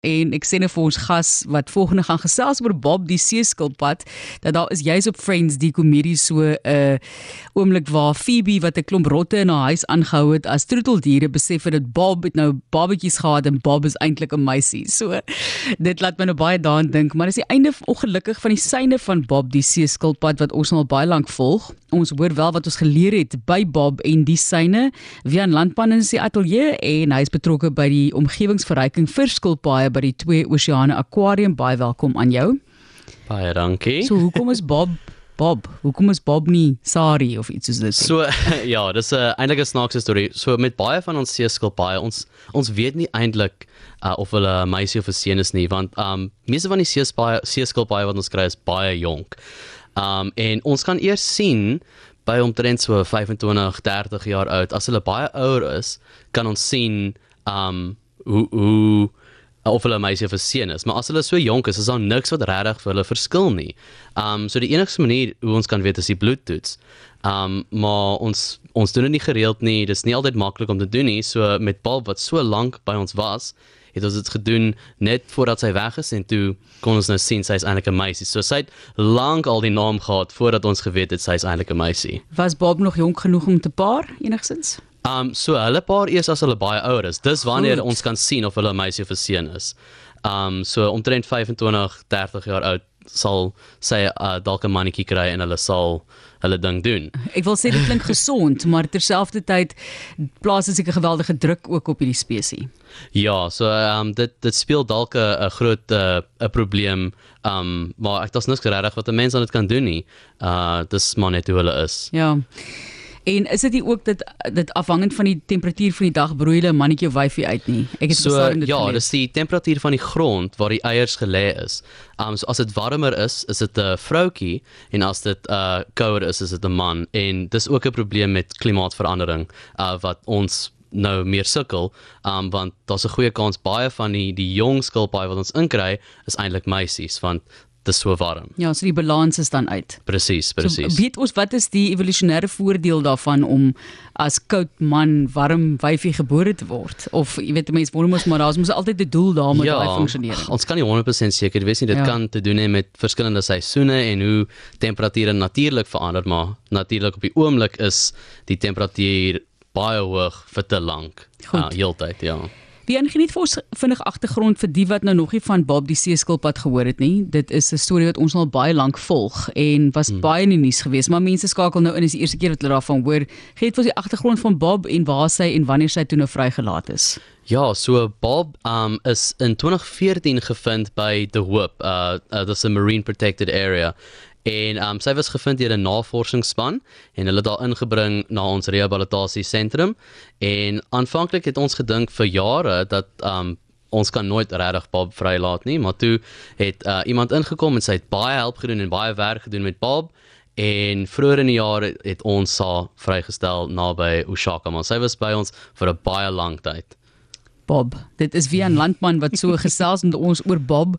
en ek sê net vir ons gas wat volgende gaan gesels oor Bob die seeskilpad dat daar is juis op Friends die komedie so 'n uh, oomblik waar Phoebe wat 'n klomp rotte in haar huis aangehou het as troeteldiere besef het dat Bob het nou babatjies gehad en Bob is eintlik 'n meisie. So dit laat my nou baie daaraan dink, maar dis die einde ongelukkig van die syne van Bob die seeskilpad wat ons al baie lank volg. Ons hoor wel wat ons geleer het by Bob en die syne. Wian Landman in sy ateljee en hy is betrokke by die omgewingsverryking vir skilpaaie by die Twee Oseane Aquarium. Baie welkom aan jou. Baie dankie. So hoekom is Bob Bob? Hoekom is Bob nie Sari of iets soos dit? So ja, dis 'n eintlik 'n snaakse storie. So met baie van ons seeskilpaaie, ons ons weet nie eintlik uh, of hulle 'n meisie of 'n seun is nie, want um meeste van die seeskilpaaie seeskilpaaie wat ons kry is baie jonk. Um en ons kan eers sien by omtrent so 25, 30 jaar oud. As hulle baie ouer is, kan ons sien um hoe hoe of hulle 'n meisie of 'n seun is, maar as hulle so jonk is, is daar niks wat regtig vir hulle verskil nie. Um so die enigste manier hoe ons kan weet is die bloedtoets. Um maar ons ons doen dit nie gereeld nie. Dit is nie altyd maklik om te doen nie. So met Bob wat so lank by ons was, het ons dit gedoen net voordat sy weg is en toe kon ons nou sien sy is eintlik 'n meisie. So sy het lank al die naam gehad voordat ons geweet het sy is eintlik 'n meisie. Was Bob nog jonk genoeg om te paar enigsins? Um so hulle paar eers as hulle baie ouer is. Dis wanneer Goed. ons kan sien of hulle 'n meisie of 'n seun is. Um so omtrent 25, 30 jaar oud sal sy uh, dalk 'n mannetjie kry en hulle sal hulle ding doen. Ek wil sê dit klink gesond, maar terselfdertyd plaas dit seker geweldige druk ook op hierdie spesies. Ja, so ehm um, dit dit speel dalk 'n groot 'n uh, probleem. Ehm um, maar ek dats niks regtig wat 'n mens aan dit kan doen nie. Uh dis maar net hoe hulle is. Ja. En is dit nie ook dat dit afhangend van die temperatuur van die dag broei hulle mannetjie of wyfie uit nie? Ek het so, dit Ja, gelees. dis die temperatuur van die grond waar die eiers gelê is. Um so as dit warmer is, is dit 'n vroutjie en as dit uh kouer is, is dit 'n man. En dis ook 'n probleem met klimaatsverandering uh wat ons nou meer sukkel, um want daar's 'n goeie kans baie van die die jong skilpaaie wat ons inkry is eintlik meisies want dis so warm. Ja, so die balans is dan uit. Presies, presies. So, weet ons wat is die evolusionêre voordeel daarvan om as koud man warm wyfie gebore te word? Of jy weet mense wonder mos maar daar's mos altyd 'n doel daar met ja, daai funksionering. Ons kan nie 100% seker wees nie. Dit ja. kan te doen hê met verskillende seisoene en hoe temperature natuurlik verander, maar natuurlik op die oomblik is die temperatuur baie hoog vir te lank. Ja, uh, heeltyd, ja. Wie geniet vir ons vinnig agtergrond vir die wat nou nog nie van Bob die seeskilpad gehoor het nie. Dit is 'n storie wat ons al baie lank volg en was hmm. baie in die nuus geweest, maar mense skakel nou in is die eerste keer wat hulle daarvan hoor. Gee dit vir ons die agtergrond van Bob en waar sy en wanneer sy toe nou vrygelaat is. Ja, so Bob um is in 2014 gevind by The Hope, uh, uh that's a marine protected area. En um sy was gevind deur 'n navorsingsspan en hulle daar ingebring na ons rehabilitasie sentrum en aanvanklik het ons gedink vir jare dat um ons kan nooit regtig Bob vrylaat nie, maar toe het uh, iemand ingekom en sy het baie help gedoen en baie werk gedoen met Bob en vroeër in die jaar het, het ons haar vrygestel naby Oshaka, maar sy was by ons vir 'n baie lang tyd. Bob. Dit is wie 'n landman wat so gesels met ons oor Bob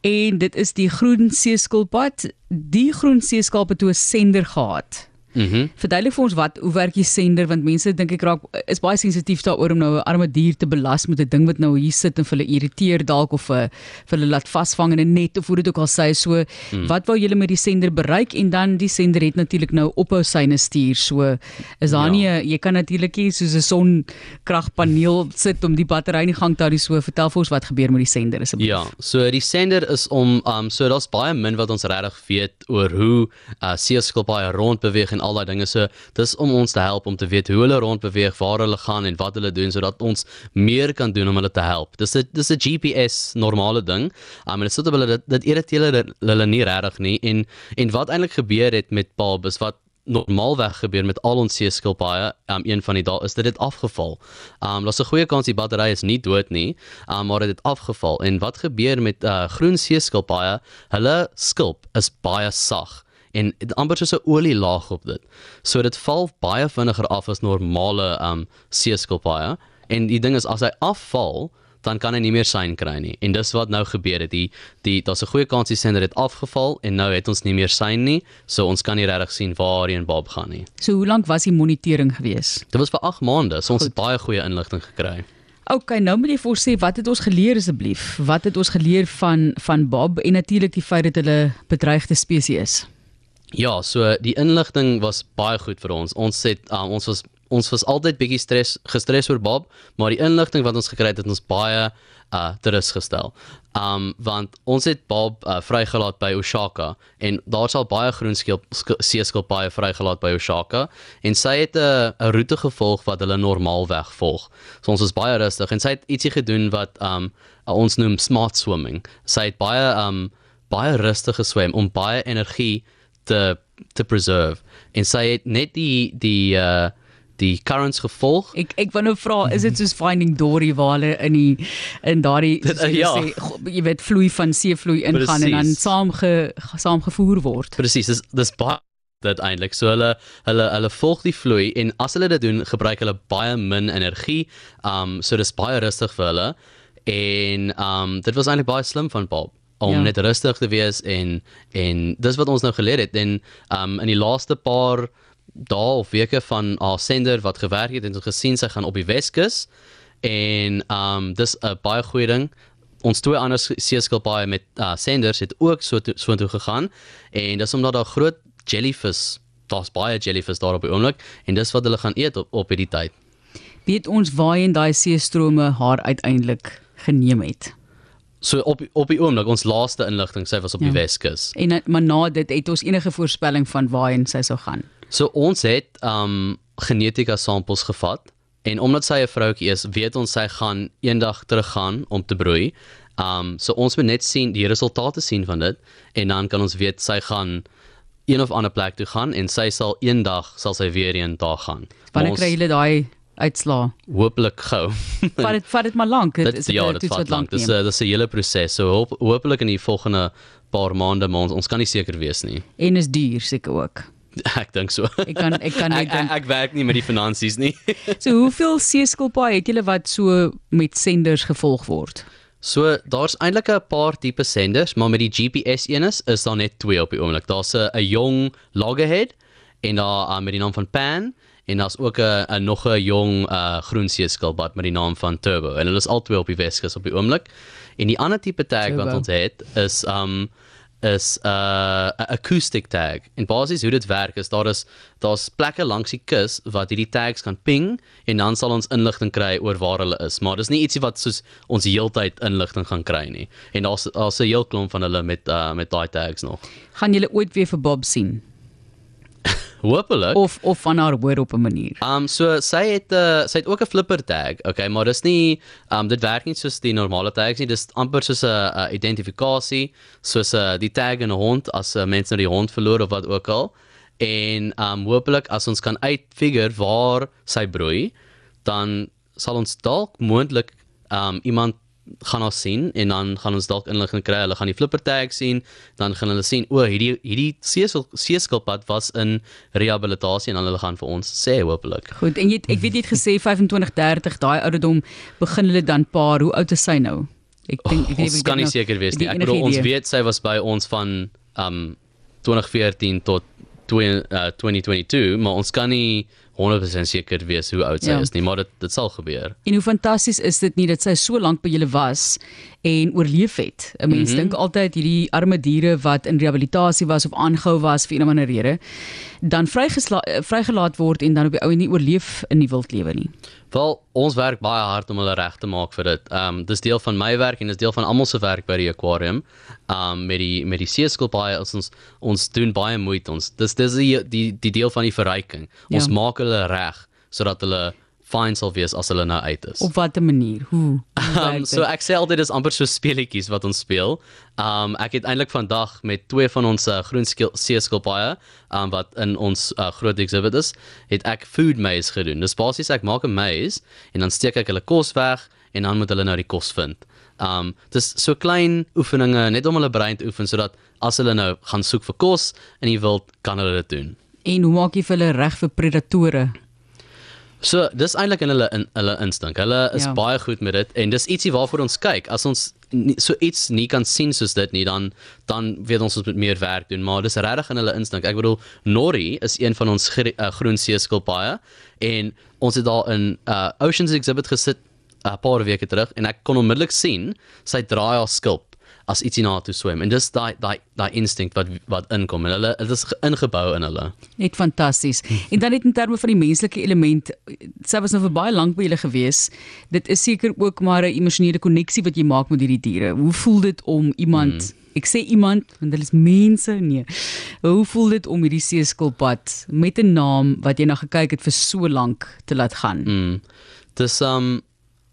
en dit is die groen seeskilpad. Die groen seeskilpad het toe 'n sender gehad. Mhm. Mm Verduidelik vir ons wat hoe werk die sender want mense dink ek raak is baie sensitief daaroor om nou 'n arme dier te belas met 'n ding wat nou hier sit en vir hulle irriteer dalk of vir, vir hulle laat vasvang in 'n net of hoe dit ook al sê so mm. wat wou julle met die sender bereik en dan die sender het natuurlik nou ophou syne stuur so is daar ja. nie jy kan natuurlik nie soos 'n sonkragpaneel sit om die battery in gang te hou so vertel vir ons wat gebeur met die sender asseblief Ja so die sender is om um so daar's baie min wat ons regtig weet oor hoe uh, seeskilpaaie rond beweeg en al daai dinge so dis om ons te help om te weet hoe hulle rond beweeg, waar hulle gaan en wat hulle doen sodat ons meer kan doen om hulle te help. Dis 'n dis 'n GPS normale ding. I mean, so dat hulle dit dit irriteer hulle, hulle nie regtig nie en en wat eintlik gebeur het met is wat normaalweg gebeur met al ons seeskilpaaie, um, een van die dae is dit het afgeval. Um daar's 'n goeie kans die battery is nie dood nie, um, maar dit het afgeval. En wat gebeur met uh, groen seeskilpaaie? Hulle skulp is baie sag en amper soos 'n olielaag op dit. So dit val baie vinniger af as normale um seeskilpaaie en die ding is as hy afval dan kan hy nie meer syn kry nie. En dis wat nou gebeur het. Die die daar's 'n goeie kans die sender het afgeval en nou het ons nie meer syn nie. So ons kan nie regtig sien waar hy en Bob gaan nie. So hoe lank was die monitering gewees? Dit was vir 8 maande. So ons Goed. het baie goeie inligting gekry. Okay, nou moet jy vir ons sê wat het ons geleer asseblief? Wat het ons geleer van van Bob en natuurlik die feit dat hulle bedreigde spesies is? Ja, so die inligting was baie goed vir ons. Ons het um, ons was ons was altyd bietjie stres gestres oor Bob, maar die inligting wat ons gekry het het ons baie uh terus gestel. Um want ons het Bob uh, vrygelaat by Oshaka en daar sal baie groen seeskilp baie vrygelaat by Oshaka en sy het 'n 'n roete gevolg wat hulle normaalweg volg. So ons was baie rustig en sy het ietsie gedoen wat um ons noem smart swimming. Sy het baie um baie rustig geswem om baie energie te te preserve en sy het net die die uh die currents gevolg. Ek ek wou nou vra, is dit soos Finding Dory waar hulle in die in daardie ja. sê jy weet vloei van seevloei ingaan en dan saam ge, saamgevoer word. Presies, dis dis baie dit eintlik. So hulle hulle hulle volg die vloei en as hulle dit doen, gebruik hulle baie min energie. Um so dis baie rustig vir hulle. En um dit was eintlik baie slim van Bob om ja. net rustig te wees en en dis wat ons nou geleer het en um in die laaste paar dae of weke van haar sender wat gewerk het en ons gesien sy gaan op die Weskus en um dis 'n baie goeie ding. Ons twee ander seeskilpaaie met uh, senders het ook so to, so toe gegaan en dis omdat daar groot jellyfish, daar's baie jellyfish daar op die oomblik en dis wat hulle gaan eet op op hierdie tyd. Weet ons waar in daai seestrome haar uiteindelik geneem het? So op op die oomblik ons laaste inligting sy was op ja. die Weskus. En maar na dit het ons enige voorspelling van waarheen sy sou gaan. So ons het um genetika samples gevat en omdat sy 'n vroutjie is, weet ons sy gaan eendag teruggaan om te broei. Um so ons moet net sien die resultate sien van dit en dan kan ons weet sy gaan een of ander plek toe gaan en sy sal eendag sal sy weer een dag gaan. Wanneer kry julle daai uitslaa? Hopelik gou. vat dit vat dit maar lank. Dit is ja, dit vat lank. Dis 'n dis 'n hele proses. So hoop, hopelik in die volgende paar maande, maar ons, ons kan nie seker wees nie. En is duur seker ook. Ek dink so. Ek kan ek kan net ek, ek, ek werk nie met die finansies nie. so hoeveel seeskilpaaie het julle wat so met senders gevolg word? So daar's eintlik 'n paar tipe senders, maar met die GPS eenes is daar net twee op die oomblik. Daar's 'n 'n jong loggerhead en daar uh, met die naam van Pan en daar's ook 'n 'n nog 'n jong uh, groen seeskilpad met die naam van Turbo. En hulle is al twee op die Weskus op die oomblik. En die ander tipe tag Turbo. wat ons het is um is 'n uh, acoustic tag. En basies hoe dit werk is daar is daar's plekke langs die kus wat hierdie tags kan ping en dan sal ons inligting kry oor waar hulle is. Maar dis nie ietsie wat soos ons heeltyd inligting gaan kry nie. En daar's daar's 'n heel klomp van hulle met uh, met daai tags nog. Gaan julle ooit weer vir Bob sien? Hoopelik. Of of van haar hoor op 'n manier. Um so sy het 'n uh, sy het ook 'n flipper tag. Okay, maar dis nie um dit werk nie soos die normale tags nie. Dis amper soos 'n uh, identifikasie, soos 'n uh, die tag in 'n hond as 'n uh, mens nou die hond verloor of wat ook al. En um hoopelik as ons kan uitfigure waar sy broei, dan sal ons dalk moontlik um iemand gaan ons sien en dan gaan ons dalk inligting kry. Hulle gaan die flipper tag sien, dan gaan hulle sien o, hierdie hierdie seeskilpad was in rehabilitasie en dan hulle gaan vir ons sê hopelik. Goed, en jy ek weet jy het gesê 25 30 daai ouderdom begin hulle dan paar. Hoe oud is sy nou? Ek dink ek weet nie. Ek kan nie seker wees nie. Ek bedoel ons weet sy was by ons van um 2014 tot 20, uh, 2022, maar ons kan nie 100% seker wees hoe oud sy ja. is nie, maar dit dit sal gebeur. En hoe fantasties is dit nie dat sy so lank by julle was en oorleef het. 'n Mens mm -hmm. dink altyd hierdie arme diere wat in rehabilitasie was of aangehou was vir 'n of ander rede, dan vrygelaat word en dan op die ou en nie oorleef in die wildlewe nie. Wel, ons werk baie hard om hulle reg te maak vir dit. Ehm um, dis deel van my werk en dis deel van almal se werk by die aquarium. Ehm um, met die met die seeskilpaaie ons ons doen baie moeite ons. Dis dis die die die deel van die verryking. Ons ja. maak hulle reg sodat hulle fyn sal wees as hulle nou uit is. Op watter manier? Hoe? Um, so ek sê altyd dis amper so speletjies wat ons speel. Um ek het eintlik vandag met twee van ons uh, groen seeskilpaaie um wat in ons uh, groot exhibit is, het ek food maze gedoen. Dis basies ek maak 'n maze en dan steek ek hulle kos weg en dan moet hulle nou die kos vind. Um dis so klein oefeninge net om hulle brein te oefen sodat as hulle nou gaan soek vir kos in die wild kan hulle dit doen. En hoe maak jy vir hulle reg vir predatore? So dis eintlik in hulle in hulle instink. Hulle is ja. baie goed met dit en dis ietsie waarvoor ons kyk. As ons nie, so iets nie kan sien soos dit nie, dan dan weet ons ons moet meer werk doen, maar dis regtig in hulle instink. Ek bedoel Nori is een van ons uh, groen seeskilpaaie en ons het daar in uh, Oceans Exhibit gesit 'n paar weke terug en ek kon onmiddellik sien sy draai haar skulp as ietsie na toe swem en dis daai daai daai instinct wat wat inkom en hulle dit is ingebou in hulle. Net fantasties. En dan net in terme van die menslike element, sy was nou vir baie lank by julle gewees. Dit is seker ook maar 'n emosionele koneksie wat jy maak met hierdie diere. Hoe voel dit om iemand mm. Ek sê iemand want hulle is mense nee. Hoe voel dit om hierdie seeskilpad met 'n naam wat jy na gekyk het vir so lank te laat gaan? Mm. Dis um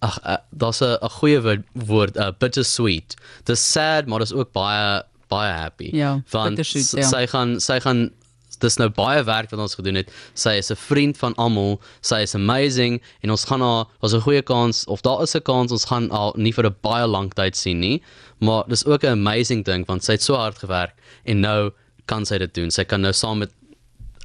ag uh, daar's 'n 'n goeie woord woord uh, bittersweet. Dis sad, maar dis ook baie baie happy. Ja, want ja. sy gaan sy gaan dis nou baie werk wat ons gedoen het. Sy is 'n vriend van almal. Sy is amazing en ons gaan haar was 'n goeie kans of daar is 'n kans ons gaan haar nie vir 'n baie lang tyd sien nie. Maar dis ook 'n amazing ding want sy het so hard gewerk en nou kan sy dit doen. Sy kan nou saam met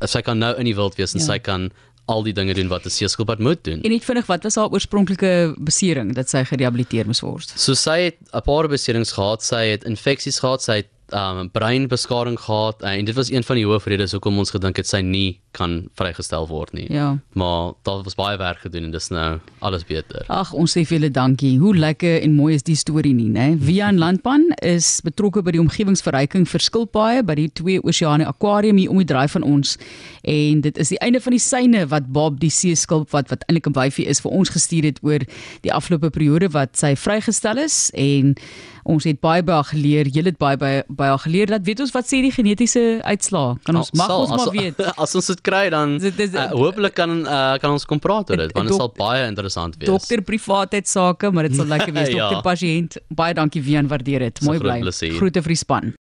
sy kan nou in die wild wees en ja. sy kan al die dinge doen wat 'n seeskilpad moet doen. En net vinnig, wat was haar oorspronklike besering dat sy gerehabiliteer moes word? So sy het 'n paar beserings gehad, sy het infeksies gehad, sy het um breinbeskadiging gehad en dit was een van die hoofredes hoekom ons gedink het sy nie kan vrygestel word nie. Ja. Maar daar was baie werk gedoen en dis nou alles beter. Ag, ons sê vir julle dankie. Hoe lekker en mooi is die storie nie, né? Vian Landpan is betrokke by die omgewingsverryking vir skilpaaie by die Twee Oseane Aquarium hier om die draai van ons. En dit is die einde van die syne wat Bob die seeskilp wat wat eintlik 'n wyfie is vir ons gestuur het oor die afgelope periode wat sy vrygestel is en ons het baie baie geleer. Jy het baie baie baie geleer. Laat weet ons wat sê die genetiese uitslae. Kan ons mag ons maar weet. As ons dit kry dan uh, hopelik kan uh, kan ons kom praat oor dit want dit sal baie interessant wees. Dokter privaatheid sake, maar dit sal lekker wees. ja. Dokter pasiënt. Baie dankie Wian, waardeer dit. Mooi bly. Groete vir die span.